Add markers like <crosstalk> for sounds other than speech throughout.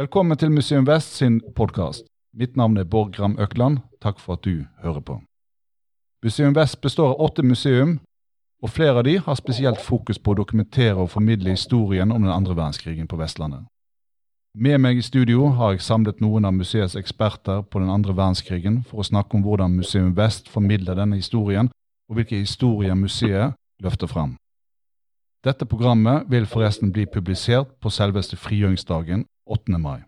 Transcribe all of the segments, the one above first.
Velkommen til Museum Vest sin podkast. Mitt navn er Bård Gram Økland. Takk for at du hører på. Museum Vest består av åtte museum, og flere av de har spesielt fokus på å dokumentere og formidle historien om den andre verdenskrigen på Vestlandet. Med meg i studio har jeg samlet noen av museets eksperter på den andre verdenskrigen for å snakke om hvordan Museum Vest formidler denne historien, og hvilke historier museet løfter fram. Dette programmet vil forresten bli publisert på selveste frigjøringsdagen 8. mai.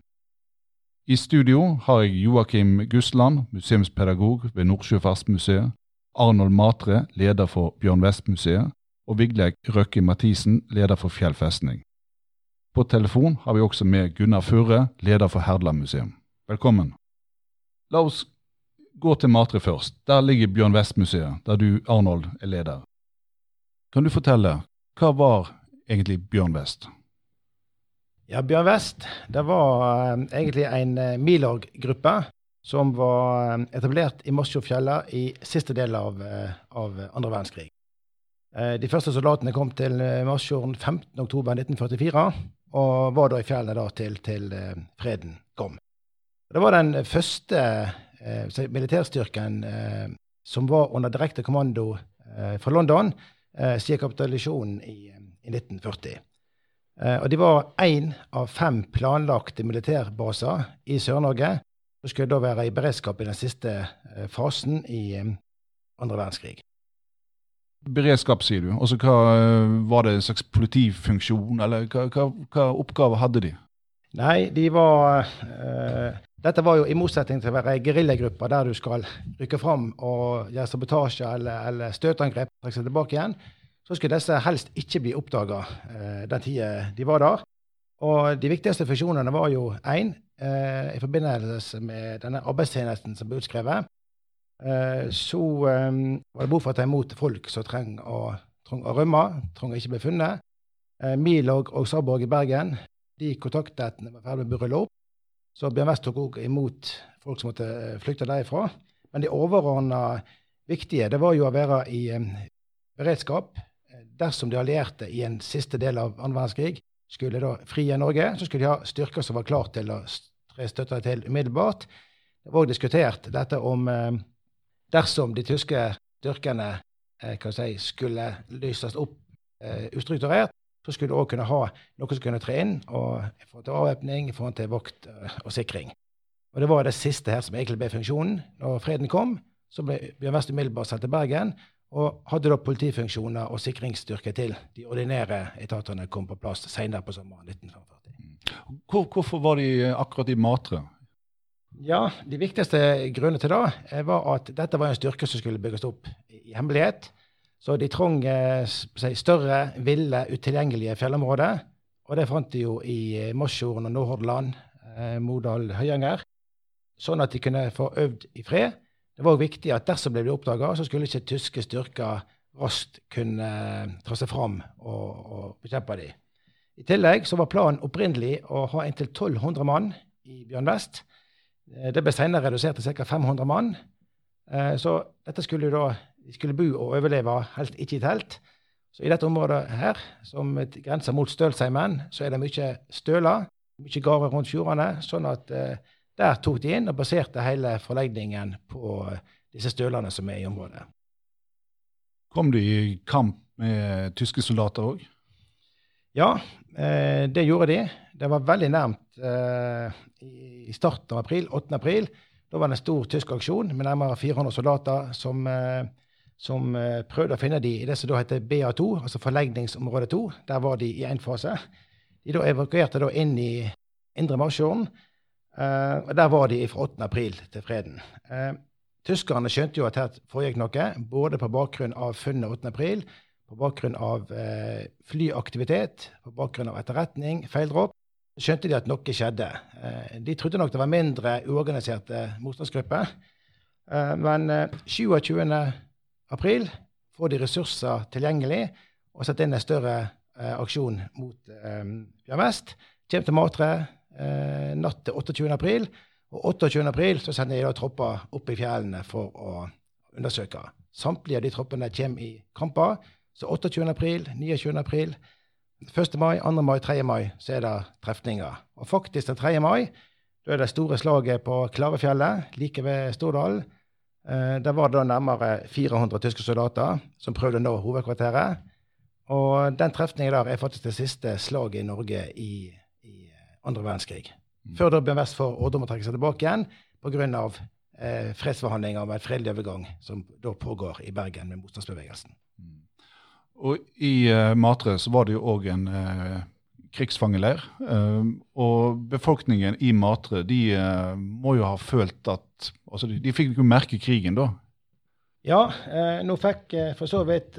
I studio har jeg Joakim Gusland, museumspedagog ved Nordsjøfartsmuseet, Arnold Matre, leder for Bjørn West-museet, og Vigleik Røkke Mathisen, leder for Fjell festning. På telefon har vi også med Gunnar Furre, leder for Herdland museum. Velkommen. La oss gå til Matre først. Der ligger Bjørn West-museet, der du, Arnold, er leder. Kan du fortelle, hva var egentlig Bjørn West? Ja, Bjørn West det var uh, egentlig en uh, Milorg-gruppe som var uh, etablert i Masfjordfjella i siste del av, av andre verdenskrig. de første soldatene kom til Masfjorden 15.10.1944 og var da i fjellene da til, til freden kom. Det var den første militærstyrken som var under direkte kommando fra London siden kapitulasjonen i, i 1940. Eh, og de var én av fem planlagte militærbaser i Sør-Norge som skulle da være i beredskap i den siste eh, fasen i eh, andre verdenskrig. Beredskap, sier du. Også hva, var det en slags politifunksjon, eller hva, hva, hva oppgaver hadde de? Nei, de var uh, Dette var jo i motsetning til å være geriljagrupper der du skal rykke fram og gjøre sabotasje eller, eller støtangrep, trekke seg tilbake igjen så skulle disse helst ikke bli oppdaga eh, den tida de var der. Og de viktigste funksjonene var jo én, eh, i forbindelse med denne arbeidstjenesten som ble utskrevet, eh, så eh, var det behov for å ta imot folk som trenger å, trenger å rømme, trenger å ikke bli funnet. Eh, Milorg og Saborg i Bergen de kontaktet var ferdig med opp. Så Bjørn West tok også imot folk som måtte eh, flykte derifra. Men det overordna viktige det var jo å være i beredskap dersom de allierte i en siste del av annen verdenskrig skulle da frie Norge, så skulle de ha styrker som var klare til å tre støtte til umiddelbart. Det var også diskutert dette om eh, dersom de tyske styrkene eh, si, skulle lyses opp eh, ustrukturert, så skulle de òg kunne ha noe som kunne tre inn og i forhold til avvæpning, i forhold til vokt og sikring. Og Det var det siste her som egentlig ble funksjonen. Når freden kom, så ble Bjørn West umiddelbart sendt til Bergen og hadde da politifunksjoner og sikringsstyrke til de ordinære etatene kom på plass senere på sommeren 1945. Hvor, hvorfor var de akkurat i Matre? Ja, De viktigste grunnene til det eh, var at dette var en styrke som skulle bygges opp i hemmelighet. Så de trong eh, større, ville, utilgjengelige fjellområder. Og det fant de jo i eh, og Nordhordland, Modal, Høyanger. Sånn at de kunne få øvd i fred det var òg viktig at dersom det ble oppdaga, så skulle ikke tyske styrker raskt kunne eh, ta seg fram og, og bekjempe dem. I tillegg så var planen opprinnelig å ha inntil 1200 mann i Bjørn Vest. Eh, det ble senere redusert til ca. 500 mann. Eh, så dette skulle da, de skulle bo og overleve, helt ikke i telt. Så i dette området her, som grenser mot Stølsheimen, så er det mye støler, mye gårder rundt fjordene. sånn at der tok de inn og baserte hele forlegningen på disse stølene som er i området. Kom de i kamp med tyske soldater òg? Ja, eh, det gjorde de. Det var veldig nærmt eh, i starten av april, 8. april. Da var det en stor tysk aksjon med nærmere 400 soldater som, eh, som prøvde å finne de i det som da heter BA2, altså forlegningsområde 2. Der var de i én fase. De da evakuerte da inn i Indre Marsjorden Uh, og Der var de fra 8. april til freden. Uh, tyskerne skjønte jo at her foregikk noe, både på bakgrunn av funnet 8. april, på bakgrunn av uh, flyaktivitet, på bakgrunn av etterretning, feildropp. Skjønte de at noe skjedde. de trodde nok det var mindre uorganiserte motstandsgrupper. men 27. april får de ressurser tilgjengelig og setter inn en større aksjon mot Bjørn Vest. Kommer til Matre eh, natt til 28. april. Og 28. april så sender jeg da tropper opp i fjellene for å undersøke. Samtlige av de troppene kommer i kamper. Så 28. april, 29. april, 1. mai, 2. mai, 3. mai så er det trefninger. Og faktisk den 3. mai da er det store slaget på Klavefjellet, like ved Stordal. Eh, der var det da nærmere 400 tyske soldater som prøvde å nå hovedkvarteret. Og den trefningen der er faktisk det siste slaget i Norge i andre verdenskrig. Mm. Før da Bjørn vest ordre om å trekke seg tilbake igjen pga. Eh, fredsforhandlinger om en fredelig overgang som da pågår i Bergen med motstandsbevegelsen. Mm. Og I eh, Matre så var det jo òg en eh, krigsfangeleir. Eh, og befolkningen i Matre de uh, må jo ha følt at altså De, de fikk jo merke krigen da? Ja, nå fikk for så vidt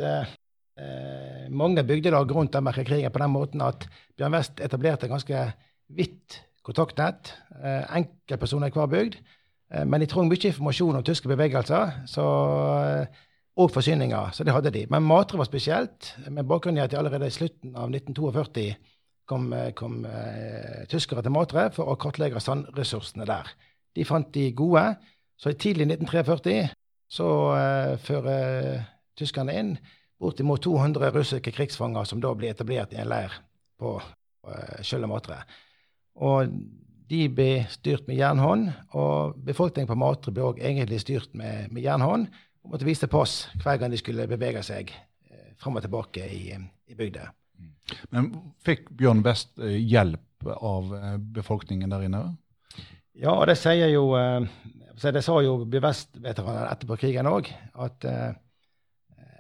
mange bygdelag rundt den krigen på den måten at Bjørn West etablerte ganske vidt kontaktnett. enkeltpersoner i hver bygd. Eh, men de trong mye informasjon om tyske bevegelser så, eh, og forsyninger, så det hadde de. Men Matre var spesielt, med bakgrunn i at de allerede i slutten av 1942 kom, eh, kom uh, tyskere til Matre for å kartlegge sandressursene der. De fant de gode. Så i tidlig 1943 så uh, fører tyskerne inn bortimot 200 russiske krigsfanger som da ble etablert i en leir på uh, Skjølle Matre. Og de ble styrt med jernhånd, og befolkningen på Matre ble òg egentlig styrt med, med jernhånd og måtte vise pass hver gang de skulle bevege seg eh, fram og tilbake i, i bygda. Men fikk Bjørn West eh, hjelp av eh, befolkningen der inne? Ja, og det sier jo eh, Det sa jo Bjørn etterpå krigen òg, at eh,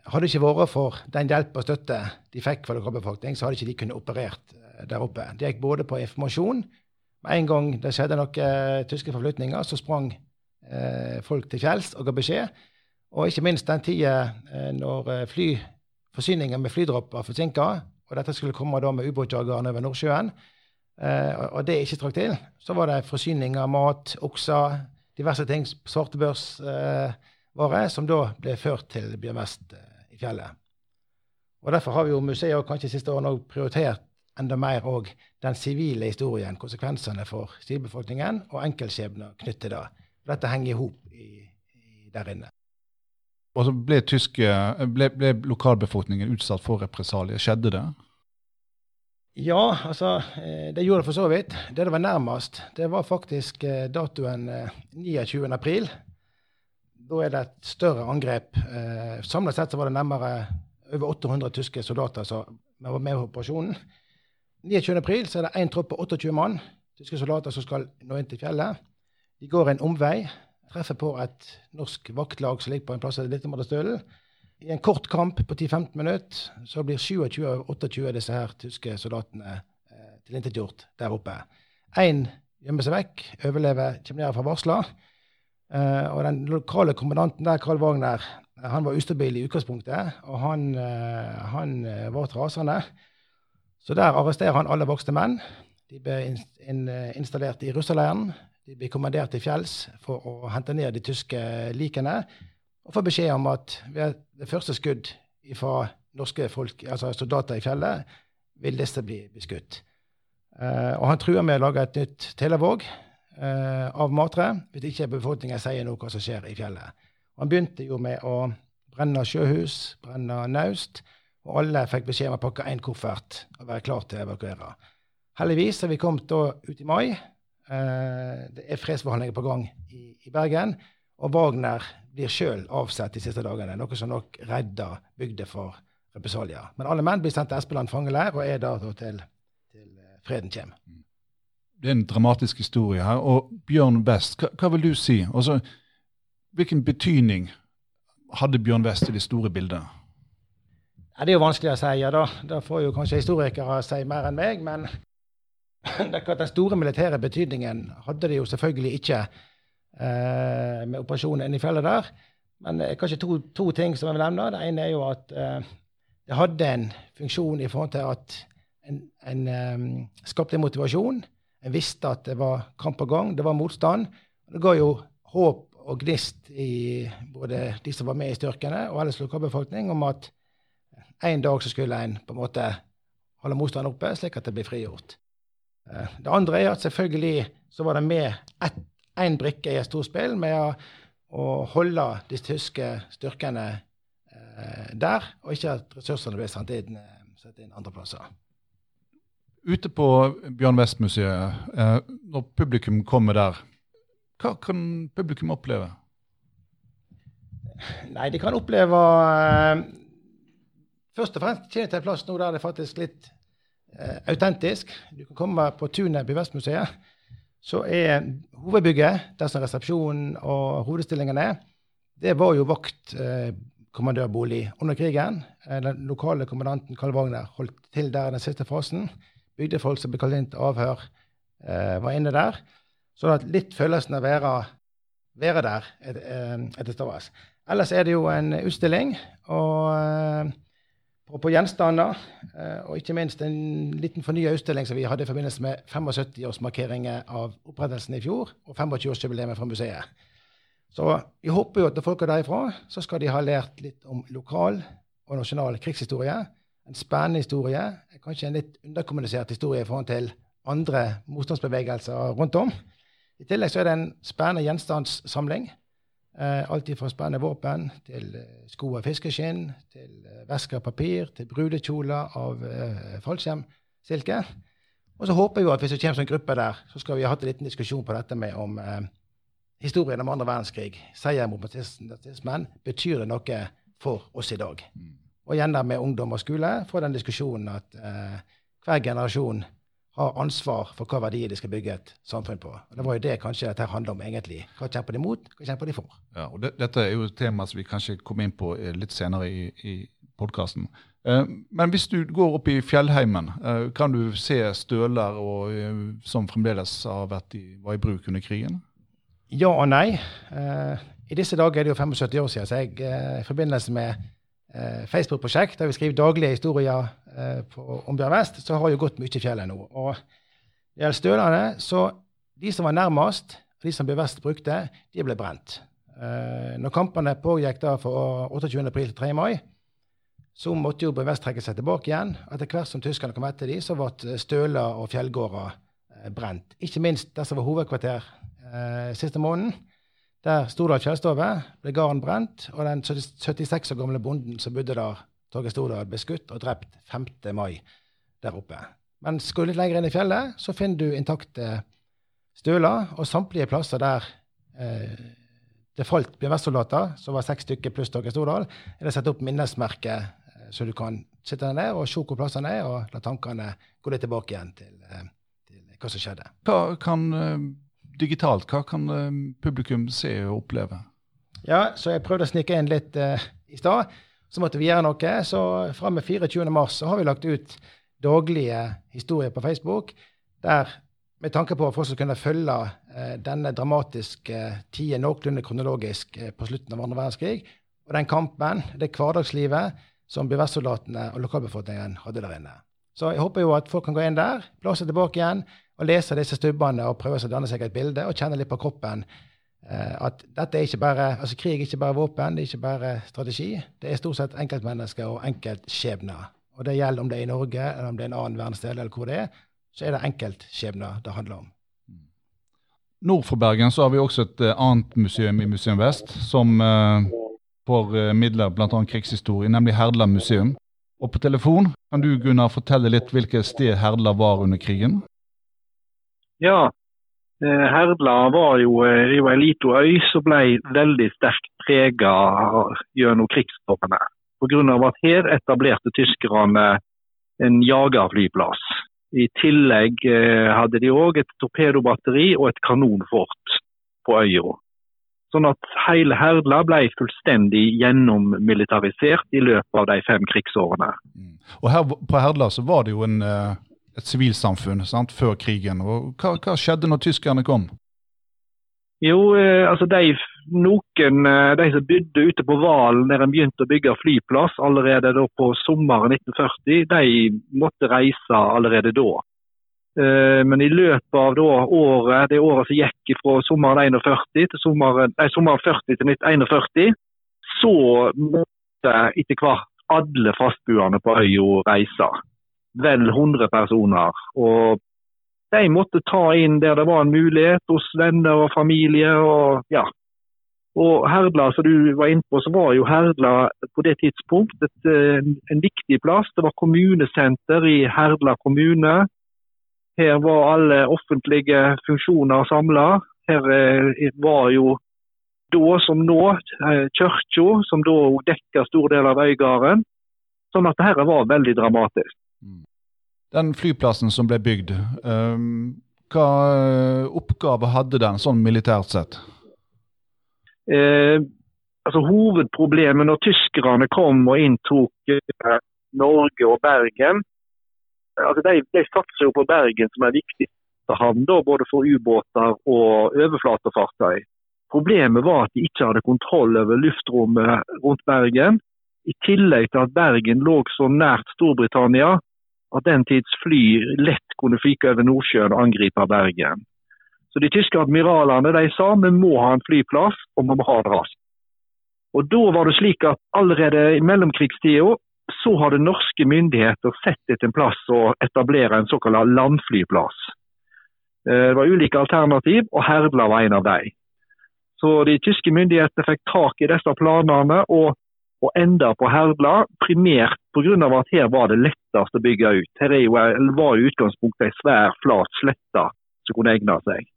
hadde det ikke vært for den hjelp og støtte de fikk fra lokalbefolkningen, så hadde ikke de kunnet operert eh, der oppe. Det gikk både på informasjon med en gang det skjedde noen uh, tyske forflytninger, så sprang uh, folk til fjells og ga beskjed. Og ikke minst den tida uh, når flyforsyninger med flydropp var forsinka, og dette skulle komme da med ubåtjagerne over Nordsjøen, og det ikke trakk til, så var det forsyninger, mat, okser, diverse ting, svartebørsvare, som da ble ført til Bjørn West i fjellet. Og Derfor har vi jo museet kanskje siste årene prioritert enda mer òg den sivile historien, konsekvensene for sivilbefolkningen og enkeltskjebner knyttet til det. Dette henger i hop der inne. Og så ble, tyske, ble, ble lokalbefolkningen utsatt for represalier. Skjedde det? Ja, altså eh, det gjorde det for så vidt. Det det var nærmest, det var faktisk eh, datoen 29. Eh, april. Da er det et større angrep. Samlet sett så var det nærmere over 800 tyske soldater som var med i operasjonen. 29. april så er det én tropp på 28 mann, tyske soldater som skal nå inn til fjellet. De går en omvei, treffer på et norsk vaktlag som ligger på en plass som litt under stølen. I en kort kamp på 10-15 minutter så blir 27 av 28 av disse her tyske soldatene eh, tilintetgjort der oppe. Én gjemmer seg vekk, overlever, kommer ned fra varsla. Eh, og den lokale kommandanten der, Karl Wagner, han var ustabil i utgangspunktet, og han, eh, han eh, var rasende. Så der arresterer han alle voksne menn. De ble installert i russerleiren. De blir kommandert til fjells for å hente ned de tyske likene. Og får beskjed om at ved det første skudd fra norske folk, altså soldater i fjellet, vil disse bli beskutt. Uh, og han truer med å lage et nytt Televåg uh, av Matre hvis ikke befolkningen sier noe hva som skjer i fjellet. Han begynte jo med å brenne sjøhus, brenne naust, og alle fikk beskjed om å pakke én koffert og være klar til å evakuere. Heldigvis har vi kommet ut i mai. Eh, det er fredsforhandlinger på gang i, Bergen. Og Wagner blir sjøl avsatt de siste dagene, noe som nok redder bygda for represalier. Men alle menn blir sendt til Espeland fangeleir og er der til, til eh, freden kommer. Det er en dramatisk historie her. Og Bjørn West, hva, hva vil du si? Altså, hvilken betydning hadde Bjørn West i det store bildet? Ja, det er jo vanskelig å si. Ja, da. da får jo kanskje historikere si mer enn meg. Men <laughs> den store militære betydningen hadde de jo selvfølgelig ikke eh, med operasjonen inne i fjellet der. Men eh, kanskje to, to, ting som jeg vil nevne. Det ene er jo at eh, det hadde en funksjon i forhold til at en, en um, skapte motivasjon. En visste at det var kamp på gang, det var motstand. Det ga jo håp og gnist i både de som var med i styrkene, og ellers lokalbefolkning om at en dag så skulle en på en måte holde motstanden oppe, slik at det blir frigjort. Eh, det andre er at selvfølgelig så var det med én brikke i et stort spill med å, å holde de tyske styrkene eh, der, og ikke at ressursene ble sendt inn, eh, sendt inn andre plasser. Ute på Bjørn West-museet, eh, når publikum kommer der, hva kan publikum oppleve? Nei, de kan oppleve eh, Først og fremst kjenne til en plass nå der det er faktisk litt eh, autentisk. Du kan komme på tunet på Vestmuseet. Så er hovedbygget, der som resepsjonen og hovedstillingen er, det var jo vaktkommandørbolig eh, under krigen. Eh, den lokale kommandanten Karl Wagner holdt til der i den siste fasen. Bygdefolk som ble kalt inn til avhør, eh, var inne der. Så at litt følelsen av å være, være der etter et, Stavas. Ellers er det jo en utstilling og, på, på, gjenstander. Eh, og ikke minst en liten fornya utstilling som vi hadde i forbindelse med 75-årsmarkeringen av opprettelsen i fjor og 25-årsjubileet for museet. Så vi håper jo at når folk er derifra, så skal de ha lært litt om lokal og nasjonal krigshistorie. En spennende historie, kanskje en litt underkommunisert historie i forhold til andre motstandsbevegelser rundt om. I tillegg så er det en spennende gjenstandssamling. Eh, alt fra spennende våpen til eh, sko av fiskeskinn, til eh, vesker av papir, til brudekjoler av fallskjermsilke. Og så håper jeg jo at hvis det kommer en gruppe der, så skal vi ha hatt en liten diskusjon på dette med om historien om andre verdenskrig, seier mot nazismen, betyr det noe for oss i dag? Mm. Og igjen der med ungdom og skole, få den diskusjonen at eh, hver generasjon har ansvar for hva verdier de skal bygge et samfunn på. Og Det var jo det kanskje dette handler om egentlig. Hva kjemper de mot, hva kjemper de for? Ja, og det, Dette er jo et tema som vi kanskje kommer inn på eh, litt senere i, i podkasten. Eh, men hvis du går opp i fjellheimen, eh, kan du se støler og, som fremdeles i, var i bruk under krigen? Ja og nei. Eh, I disse dager er det jo 75 år siden, så jeg i forbindelse med Facebook-prosjekt der vi skriver daglige historier Eh, på, om Bjørn Vest, så har jo gått mye i fjellet nå. Og det gjelder stølene, så de som var nærmest, de som Bjørn Vest brukte, de ble brent. Eh, når kampene pågikk da fra 28. april til 3. mai, så måtte jo Bjørn Vest trekke seg tilbake igjen. Etter hvert som tyskerne kom etter dem, så ble støler og fjellgårder eh, brent. Ikke minst der som var hovedkvarter eh, siste måneden. Der Stordal fjellstove ble gården brent, og den 76 år gamle bonden som bodde der Torgeir Stordal ble skutt og drept 5. mai der oppe. Men skal du litt lenger inn i fjellet, så finner du intakte støler, og samtlige plasser der eh, det falt Bjørnvest-soldater, som var seks stykker pluss Torgeir Stordal, er det satt opp minnesmerke, eh, så du kan sitte der ned og se hvor plassene er, og la tankene gå litt tilbake igjen til, eh, til hva som skjedde. Hva kan eh, digitalt, hva kan eh, publikum se og oppleve? Ja, så jeg prøvde å snike inn litt eh, i stad så måtte vi gjøre noe. Så fra med 24.3 så har vi lagt ut daglige historier på Facebook der med tanke på at folk skal kunne følge eh, denne dramatiske tida noenlunde kronologisk eh, på slutten av andre verdenskrig. Og den kampen, det hverdagslivet som BVS-soldatene og lokalbefolkningen hadde der inne. Så jeg håper jo at folk kan gå inn der, blåse tilbake igjen og lese disse stubbene og prøve å danne seg et bilde og kjenne litt på kroppen Eh, at dette er ikke bare, altså krig er ikke bare våpen, det er ikke bare strategi. Det er stort sett enkeltmennesker og enkeltskjebner. Og det gjelder om det er i Norge, eller om det er en annen verdensdel, eller hvor det er. Så er det enkeltskjebner det handler om. Nord for Bergen så har vi også et uh, annet museum i Museum Vest, som eh, får uh, midler bl.a. krigshistorie, nemlig Herdla museum. Og på telefon kan du Gunnar, fortelle litt hvilket sted Herdla var under krigen? Ja, Eh, Herdla var jo, eh, jo ei lita øy som ble veldig sterkt prega gjennom krigsårene. Pga. at her etablerte tyskerne en jagerflyplass. I tillegg eh, hadde de òg et torpedobatteri og et kanonfort på øya. Sånn at hele Herdla ble fullstendig gjennommilitarisert i løpet av de fem krigsårene. Mm. Og her På Herdla så var det jo en et sivilsamfunn sant, før krigen. Og hva, hva, skjedde når tyskerne kom? Jo, eh, altså de, noen, eh, de som bodde ute på Valen der en begynte å bygge flyplass allerede da på sommeren 1940, de måtte reise allerede da. Eh, men i løpet av da, året, det året som gikk fra sommeren 41 til sommeren, nei, sommeren 40 til 1941, så måtte etter hvert alle fastboende på øya reise vel 100 personer. Og de måtte ta inn der det var en mulighet hos venner og familie. og ja. Og Herdla, som du var inne på, så var jo Herdla på det tidspunkt et, en, viktig plass. Det var kommunesenter i Herdla kommune. Her var alle offentlige funksjoner samla. Her eh, var jo da som nå eh, kirka, som da dekka stor del av Øygarden. Sånn at dette var veldig dramatisk. Mm. Den flyplassen som ble bygd, um, hva oppgave hadde den sånn militært sett? Eh, altså Hovedproblemet når tyskerne kom og inntok eh, Norge og Bergen altså De, de satser jo på Bergen som er viktig havn, da, både for ubåter og overflatefartøy. Problemet var at de ikke hadde kontroll over luftrommet rundt Bergen. I tillegg til at Bergen lå så nært Storbritannia at den tids fly lett kunne fyke over Nordsjøen og angripe Bergen. Så De tyske admiralene de sa vi må ha en flyplass, og vi må ha det raskt. Og Da var det slik at allerede i mellomkrigstida så hadde norske myndigheter sett etter en plass å etablere en såkalt landflyplass. Eh, det var ulike alternativ, og Herdla var en av dem. Så De tyske myndighetene fikk tak i disse planene og, og enda på Herdla, primært pga. at her var det lettest å bygge ut. Her jo, var i utgangspunktet en svær, flat slette som kunne egne seg.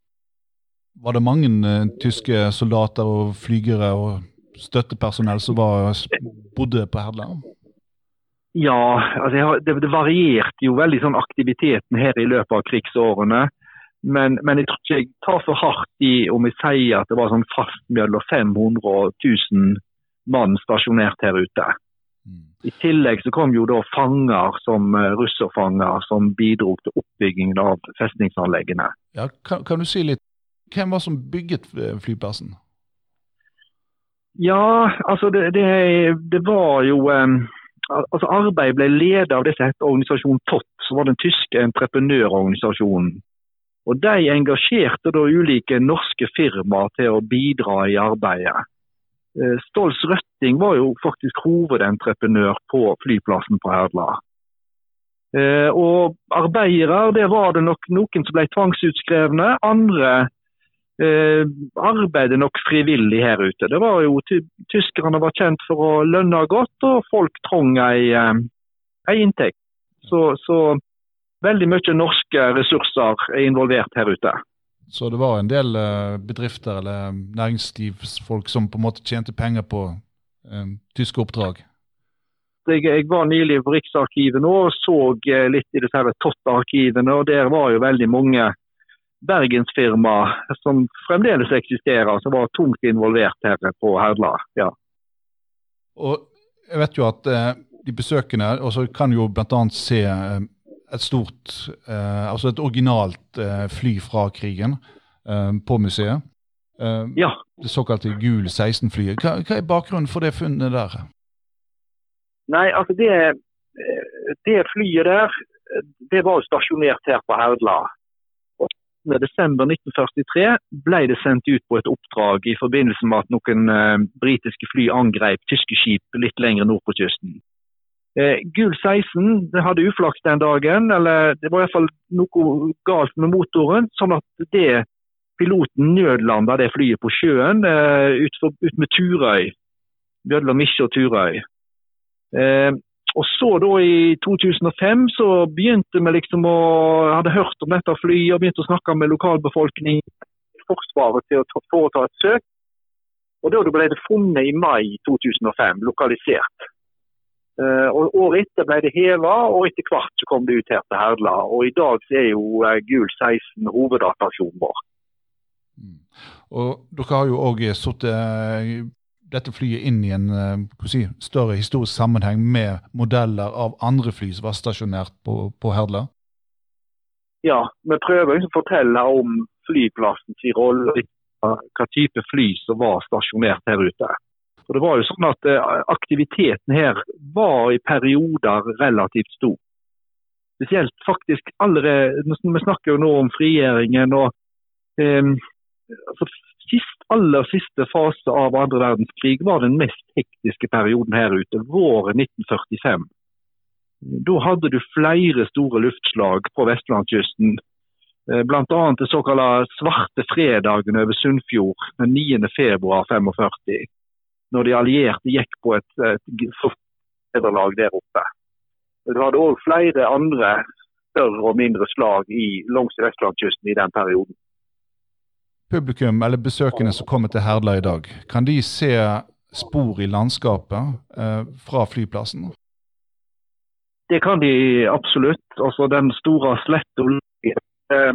Var det mange uh, tyske soldater og flygere og støttepersonell som var, bodde på Herdla? Ja, altså det, det, varierte jo veldig sånn aktiviteten her i løpet av krigsårene. Men, men, jeg tror ikke jeg tar for hardt i om jeg sier at det var sånn fast mellom 500 og 1000 mann stasjonert her ute. Mm. I tillegg så kom jo da fanger som uh, russerfanger som bidro til oppbyggingen av festningsanleggene. Ja, kan, kan, du si litt, Hvem var som bygget eh, flyplassen? Ja, altså det, det, det var jo um, altså Arbeidet ble ledet av det som het organisasjon TOT, som var den tyske entreprenørorganisasjonen. Og De engasjerte da ulike norske firmaer til å bidra i arbeidet. Eh, Stolz Røtting var jo faktisk hovedentreprenør på flyplassen på Herdla. Eh, og arbeidere, det var det nok noen som ble tvangsutskrevne. Andre eh, arbeider nok frivillig her ute. Det var jo Tyskerne var kjent for å lønne godt, og folk trong ei, eh, ei inntekt. Så, så, veldig mye norske ressurser er involvert her ute. Så det var en del eh, bedrifter eller næringslivsfolk som på en måte tjente penger på eh, tyske oppdrag? Jeg, jeg, var nylig på Riksarkivet nå og så eh, litt i disse Tott-arkivene. og Der var jo veldig mange bergensfirma som fremdeles eksisterer, som var tungt involvert her på Herdla. Ja. Og jeg vet jo at eh, de besøkende og så kan jo bl.a. se eh, et stort, eh, altså et originalt eh, fly fra krigen eh, på museet. Eh, ja. Det såkalte Gul 16-flyet. Hva, hva, er bakgrunnen for det funnet der? Nei, altså det, det flyet der, det var jo stasjonert her på Herdla 1943 ble det sendt ut på et oppdrag i forbindelse med at noen britiske fly angrep tyske skip litt lenger nord på kysten. Eh, Gul 16 det hadde uflaks den dagen, eller det var i hvert fall noe galt med motoren. sånn at det piloten nødlanda det flyet på sjøen eh, ut, for, ut med Turøy. Mellom Misje og Turøy. Eh, og så da I 2005 så begynte vi liksom å hadde hørt om dette flyet og begynte å snakke med lokalbefolkningen Forsvaret til å foreta et søk. Og Da ble det funnet i mai 2005, lokalisert. Uh, og Året etter ble det heva, og etter hvert så kom det ut her til Herdla. Og I dag så er jo uh, Gul 16 hoveddatasjonen vår. Mm. Og Dere har jo òg satt dette flyet inn i en si, større historisk sammenheng med modeller av andre fly som var stasjonert på, på Herdla? Ja, vi prøver å fortelle om flyplassens rolle, hva type fly som var stasjonert her ute. Og det var jo sånn at uh, Aktiviteten her var i perioder relativt stor. Spesielt faktisk allerede, Vi snakker jo nå om frigjøringen. og eh, altså sist, aller siste fase av andre verdenskrig var den mest hektiske perioden her ute, våren 1945. Da hadde du flere store luftslag på vestlandskysten. Eh, Bl.a. det såkalte svarte fredagen over Sunnfjord den 9. februar 45. Når de allierte gikk på et, et nederlag der oppe. Du hadde òg flere andre større og mindre slag i, langs vestlandskysten i den perioden. Publikum eller besøkende som kommer til Herdla i dag, kan de se spor i landskapet eh, fra flyplassen? Det kan de absolutt. Altså Den store sletta eh,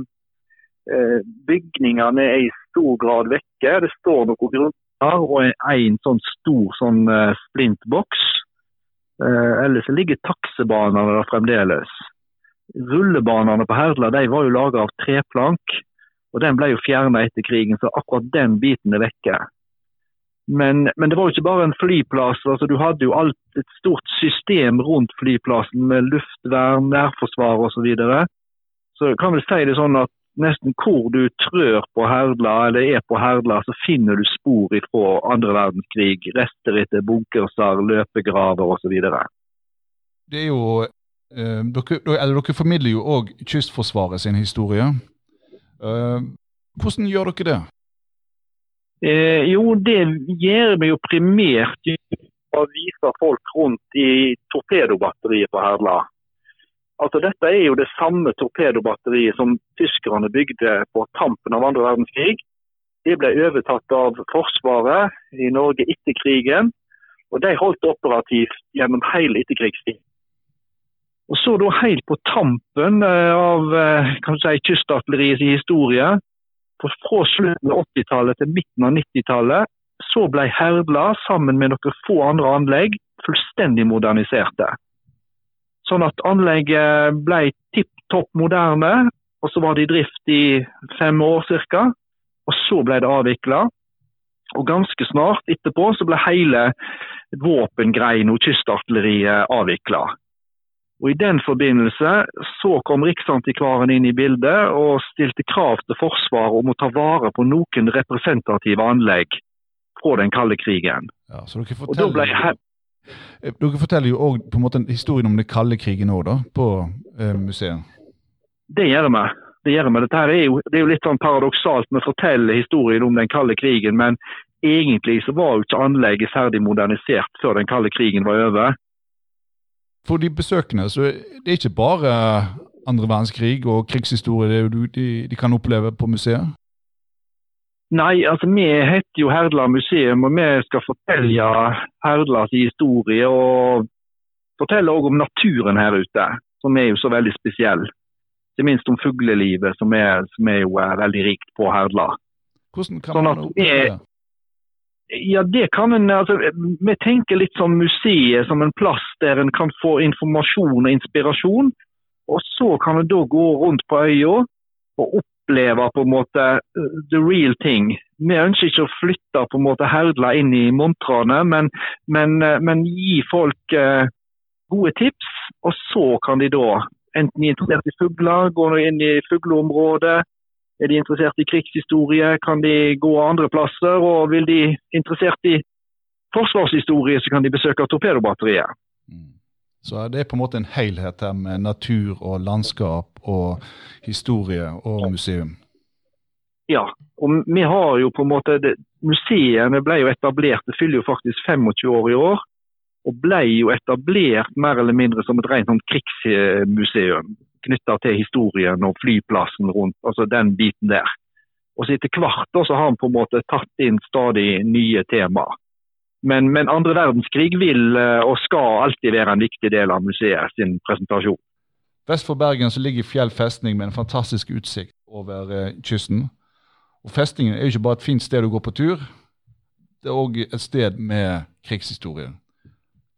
eh, Bygningene er i stor grad vekke. Det står noen grunner og en sånn stor sånn uh, splintboks. Uh, ellers ligger taksebanene der fremdeles. Rullebanene på Herdla de var jo laga av treplank. og Den ble jo fjerna etter krigen, så akkurat den biten er vekke. Men, men, det var jo ikke bare en flyplass. altså Du hadde jo alt et stort system rundt flyplassen med luftvern, nærforsvar osv. Så, videre. så kan vel si det sånn at nesten hvor du trør på Herdla, eller er på Herdla, så finner du spor fra andre verdenskrig. Rester etter bunkerser, løpegraver osv. Det er jo eh, dere, eller dere formidler jo òg Kystforsvaret sin historie. Eh, hvordan gjør dere det? Eh, jo, det gjør vi jo primært å vise folk rundt i torpedobatteriet på Herdla. Altså, dette er jo det samme torpedobatteriet som tyskerne bygde på tampen av andre verdenskrig. Det ble overtatt av Forsvaret i Norge etter krigen, og de holdt operativt gjennom hele etterkrigstiden. Og så da Helt på tampen eh, av eh, kan si, kystartilleriets historie, fra slutten av 80-tallet til midten av 90-tallet så ble Herdla sammen med noen få andre anlegg fullstendig moderniserte. Sånn at anlegget ble tipp topp moderne, og så var det i drift i fem år ca. Og så ble det avvikla. Og ganske snart etterpå så ble hele våpengreina kystartilleriet avvikla. Og I den forbindelse så kom Riksantikvaren inn i bildet og stilte krav til Forsvaret om å ta vare på noen representative anlegg fra den kalde krigen. Ja, så dere forteller, jeg... Eh, dere forteller jo òg historien om den kalde krigen òg, på eh, museet? Det gjør vi. Det, gjør vi. Dette er jo, det er jo litt sånn paradoksalt. Vi forteller historien om den kalde krigen, men egentlig så var jo ikke anlegget ferdig modernisert før den kalde krigen var over for de besøkende så det er ikke bare andre verdenskrig og krigshistorie de, de kan oppleve på museet? Nei, altså vi heter jo Herdla museum, og vi skal fortelle Herdlas historie. Og fortelle også om naturen her ute, som er jo så veldig spesiell. Ikke minst om fuglelivet, som er, som er jo er veldig rikt på Herdla. Hvordan kan sånn man oppleve det? Ja, det kan en altså, Vi tenker litt som museet som en plass der en kan få informasjon og inspirasjon. Og så kan en da gå rundt på øya og oppleve på en måte uh, the real thing. Vi ønsker ikke å flytte på en måte Herdla inn i montrene, men, men, uh, men gi folk uh, gode tips. Og så kan de da, enten de er interessert i fugler, gå inn i fugleområdet, er de interessert i krigshistorie, kan de gå andre plasser. Og vil de interessert i forsvarshistorie, så kan de besøke torpedobatteriet. Mm. Så det er på en måte en helhet her med natur og landskap og historie og museum? Ja, og vi har jo på en måte det, Museene ble jo etablert, det fyller jo faktisk 25 år i år. Og ble jo etablert mer eller mindre som et rent sånn krigsmuseum knytta til historien og flyplassen rundt, altså den biten der. Og så Etter hvert da, så har han på en måte tatt inn stadig nye temaer. Men, men andre verdenskrig vil eh, og skal alltid være en viktig del av museet sin presentasjon. Vest for Bergen så ligger Fjell festning med en fantastisk utsikt over eh, kysten. Og Festningen er jo ikke bare et fint sted å gå på tur, det er òg et sted med krigshistorie.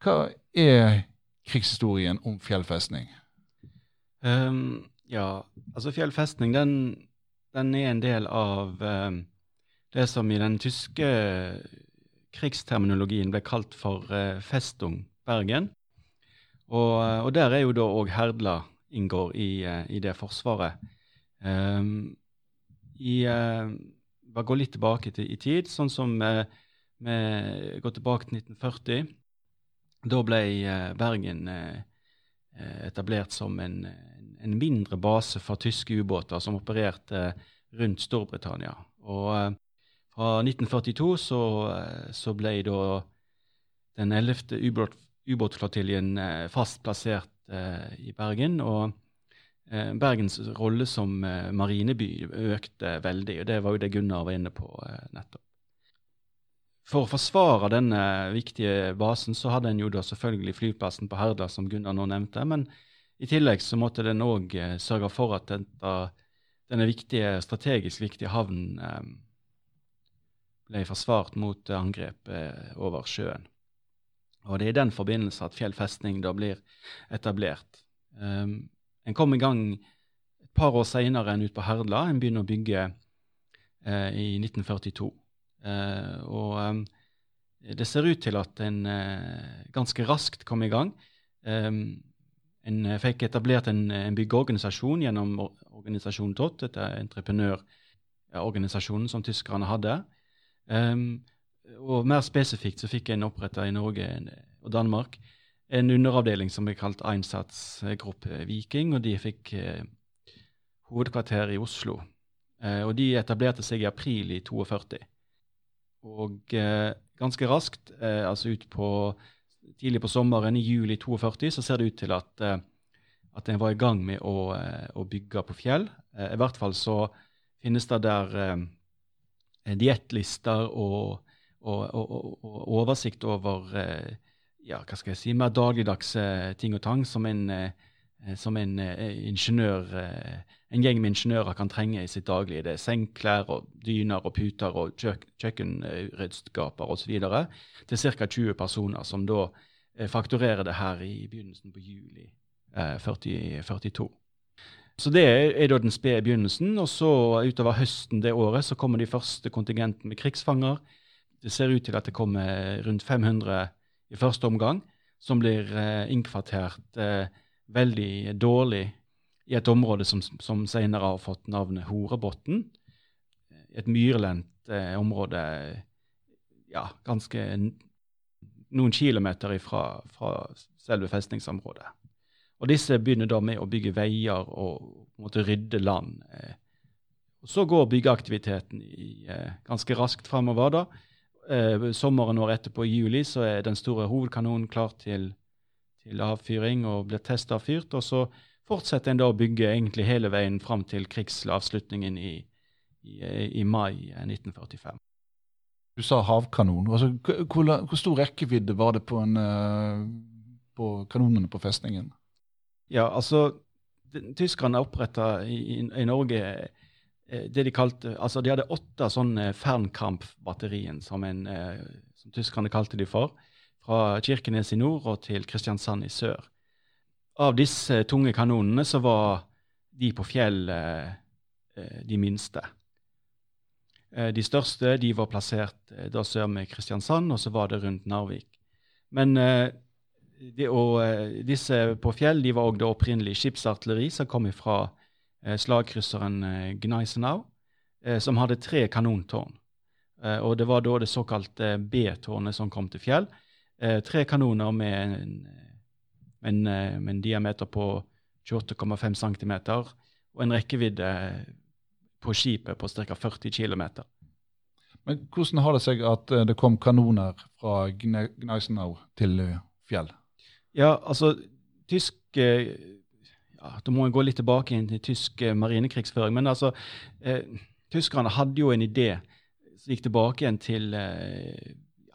Hva er krigshistorien om Fjell festning? Um, ja, altså fjellfestning den, den, er en del av um, det som i den tyske krigsterminologien ble kalt for uh, Festung Bergen. Og, og, der er jo da òg Herdla inngår i, uh, i det forsvaret. Um, i, uh, bare gå litt tilbake til, i tid, sånn som vi går tilbake til 1940. Da ble Bergen etablert som en en mindre base for tyske ubåter som opererte rundt Storbritannia. Og eh, fra 1942 så, eh, så ble da den 11. ubåtflotiljen eh, fast plassert i Bergen. og eh, Bergens rolle som eh, marineby økte veldig, og det var jo det Gunnar var inne på eh, nettopp. For å forsvare denne viktige basen så hadde en jo da selvfølgelig flyplassen på Herda, som Gunnar nå nevnte. Men i tillegg så måtte den òg eh, sørge for at denne viktige, strategisk viktige havnen eh, ble forsvart mot angrep eh, over sjøen. Og Det er i den forbindelse at Fjell festning da blir etablert. Um, en kom i gang et par år seinere enn ute på Herdla. En begynner å bygge uh, i 1942. Uh, og um, det ser ut til at en uh, ganske raskt kom i gang. Um, en fikk etablert en, en byggeorganisasjon gjennom organisasjonen TOT, dette entreprenørorganisasjonen som tyskerne hadde. Um, og mer spesifikt så fikk en oppretta i Norge og Danmark en underavdeling som ble kalt Einsatzgruppe Viking, og de fikk eh, hovedkvarter i Oslo. Eh, og de etablerte seg i april i 42. Og eh, ganske raskt, eh, altså ut på, tidlig på sommeren, i juli 42, så ser det ut til at, eh, at en var i gang med å, eh, å bygge på fjell. I hvert fall så finnes det der diettlister og og, og, og, oversikt over eh, ja, hva skal jeg si, mer dagligdagse ting og tang som en, eh, som en eh, ingeniør, en gjeng med ingeniører kan trenge i sitt daglige. Det er sengklær og dyner og puter og kjøk, kjøkkenredskaper osv. Det er ca. 20 personer som da fakturerer det her i begynnelsen på juli 40, 42. Så det er da den spede begynnelsen. Og så utover høsten det året så kommer de første kontingentene med krigsfanger. Det ser ut til at det kommer rundt 500 i første omgang, som blir eh, innkvartert eh, veldig dårlig i et område som, som senere har fått navnet Horebotn. Et myrlendt eh, område ja, ganske noen kilometer ifra, fra selve festningsområdet. Og Disse begynner da med å bygge veier og måtte rydde land. Eh. Og Så går byggeaktiviteten i, eh, ganske raskt framover. da, eh, sommeren året etterpå, i juli, så er den store hovedkanonen klar til, til avfyring og blir testavfyrt. Og så fortsetter en da å bygge egentlig hele veien fram til krigsavslutningen i, i, i mai 1945. Du sa havkanon. Altså, hvor, hvor, stor rekkevidde var det på, en, på kanonene på festningen? Ja, altså, Tyskerne oppretta i, i, Norge Eh, det de kalte, altså de hadde åtte sånne Fernkamp-batterien, som, eh, som tyskerne kalte de for, fra Kirkenes i nord og til Kristiansand i sør. Av disse tunge kanonene så var de på fjell eh, de minste. De største de var plassert da sør med Kristiansand, og så var det rundt Narvik. Men de, og, disse på fjell de var òg opprinnelige skipsartilleri som kom fra Eh, slagkrysseren eh, Gneisenau, eh, som hadde tre kanontårn. Og det var da det såkalte B-tårnet som kom til fjell. Tre kanoner med en, en, med en diameter på 28,5 cm og en rekkevidde på skipet på ca. 40 km. Men hvordan har det seg at det kom kanoner fra Gneisenau til fjell? Ja, altså, tysk ja, Da må en gå litt tilbake inn til tysk eh, marinekrigsføring. Men altså, eh, tyskerne hadde jo en idé som gikk tilbake igjen til eh,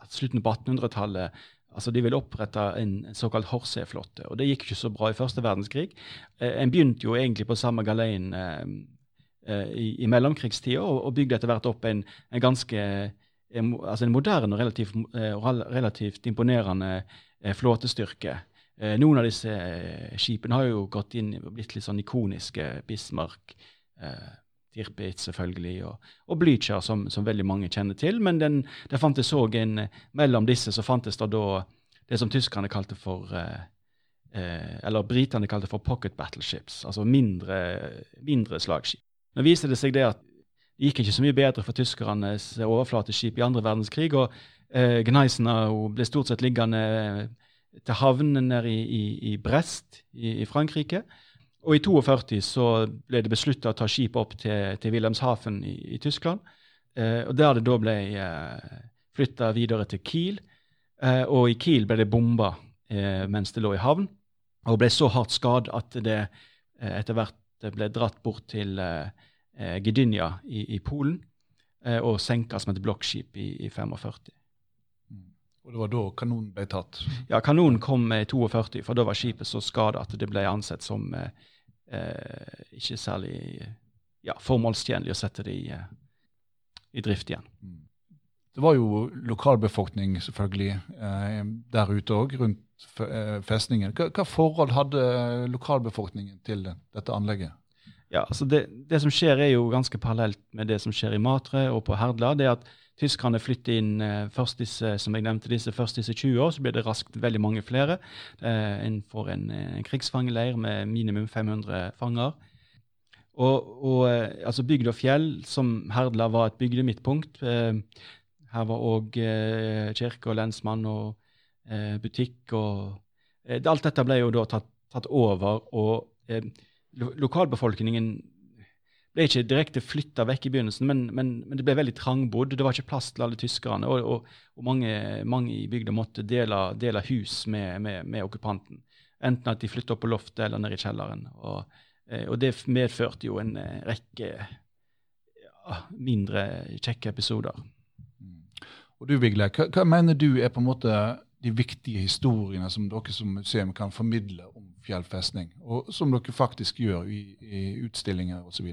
slutten på 1800-tallet. Altså, De ville opprette en, en såkalt Horsee-flåtte. og det gikk ikke så bra i første verdenskrig. Eh, en begynte jo egentlig på samme galeien eh, eh, i, i mellomkrigstida og, og, bygde etter hvert opp en, en ganske en, altså en moderne og relativt, relativt imponerende flåtestyrke. Eh, noen av disse eh, skipene har jo gått inn og blitt litt sånn ikoniske. Bismarck, eh, Tirpitz selvfølgelig, og, og Blücher, som, som, veldig mange kjenner til. Men den, det fantes òg en Mellom disse så fantes det da det som tyskerne kalte for eh, eh, Eller britene kalte for pocket battleships, altså mindre, mindre slagskip. Nå viser det seg det at det gikk ikke så mye bedre for tyskernes overflateskip i andre verdenskrig. og eh, Gneisenau ble stort sett liggende til havnen nede i, i, i Brest i, i, Frankrike. Og i 42 så ble det beslutta å ta skipet opp til, til Wilhelmshaven i, Tyskland. Eh, og Der det da ble eh, flytta videre til Kiel. Eh, og i Kiel ble det bomba eh, mens det lå i havn, og ble så hardt skadd at det eh, etter hvert ble dratt bort til eh, Gdynia i, Polen eh, og senka som et blokkskip i, i 45. Og det var da kanonen ble tatt? Ja, kanonen kom i 42, for da var skipet så skada at det ble ansett som eh, eh, ikke særlig ja, formålstjenlig å sette det i, eh, i drift igjen. Mm. Det var jo lokalbefolkning selvfølgelig eh, der ute òg, rundt festningen. Hva, hva, forhold hadde lokalbefolkningen til dette anlegget? Ja, altså det, det, som skjer er jo ganske parallelt med det som skjer i Matre og på Herdla. det er at Tyskerne flytter inn eh, først disse som jeg nevnte, disse, først disse 20 år, så blir det raskt veldig mange flere. Eh, får en, en krigsfangeleir med minimum 500 fanger. Og, og eh, altså Bygd og fjell, som Herdla var et bygdemidtpunkt. Eh, her var òg eh, kirke og lensmann og eh, butikk. og eh, Alt dette ble jo da tatt, tatt over. og eh, Lokalbefolkningen ble ikke direkte flytta vekk i begynnelsen, men, men, men, det ble veldig trangbodd. Det var ikke plass til alle tyskerne, og, og, og mange, mange, i bygda måtte dele, dele hus med, med, med, okkupanten. Enten at de flytta opp på loftet eller ned i kjelleren. Og, eh, og det medførte jo en eh, rekke ja, mindre kjekke episoder. Og du, Vigle, hva, hva, mener du er på en måte de viktige historiene som dere som museum kan formidle om Fjell festning, og som dere faktisk gjør i, i utstillinger osv.?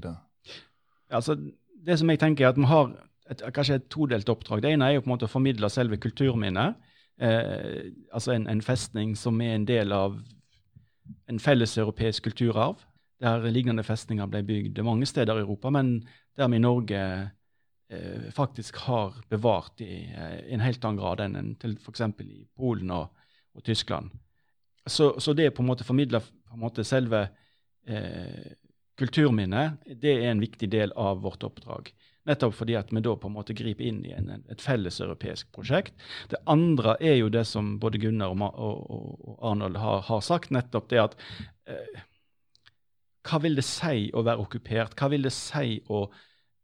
Altså, det som jeg tenker er at Vi har et, kanskje et todelt oppdrag. Det ene er jo på en måte å formidle selve kulturminnet. Eh, altså en, en, festning som er en del av en felles europeisk kulturarv. Der lignende festninger ble bygd mange steder i Europa, men der vi i Norge eh, faktisk har bevart i eh, en helt annen grad enn en til f.eks. i Polen og, og Tyskland. Så, så, det på en måte formidler på en måte selve eh, kulturminne, det er en viktig del av vårt oppdrag. Nettopp fordi at vi da på en måte griper inn i en, et felles europeisk prosjekt. Det andre er jo det som både Gunnar og, og, og Arnold har, har, sagt, nettopp det at eh, Hva vil det si å være okkupert? Hva vil det si å,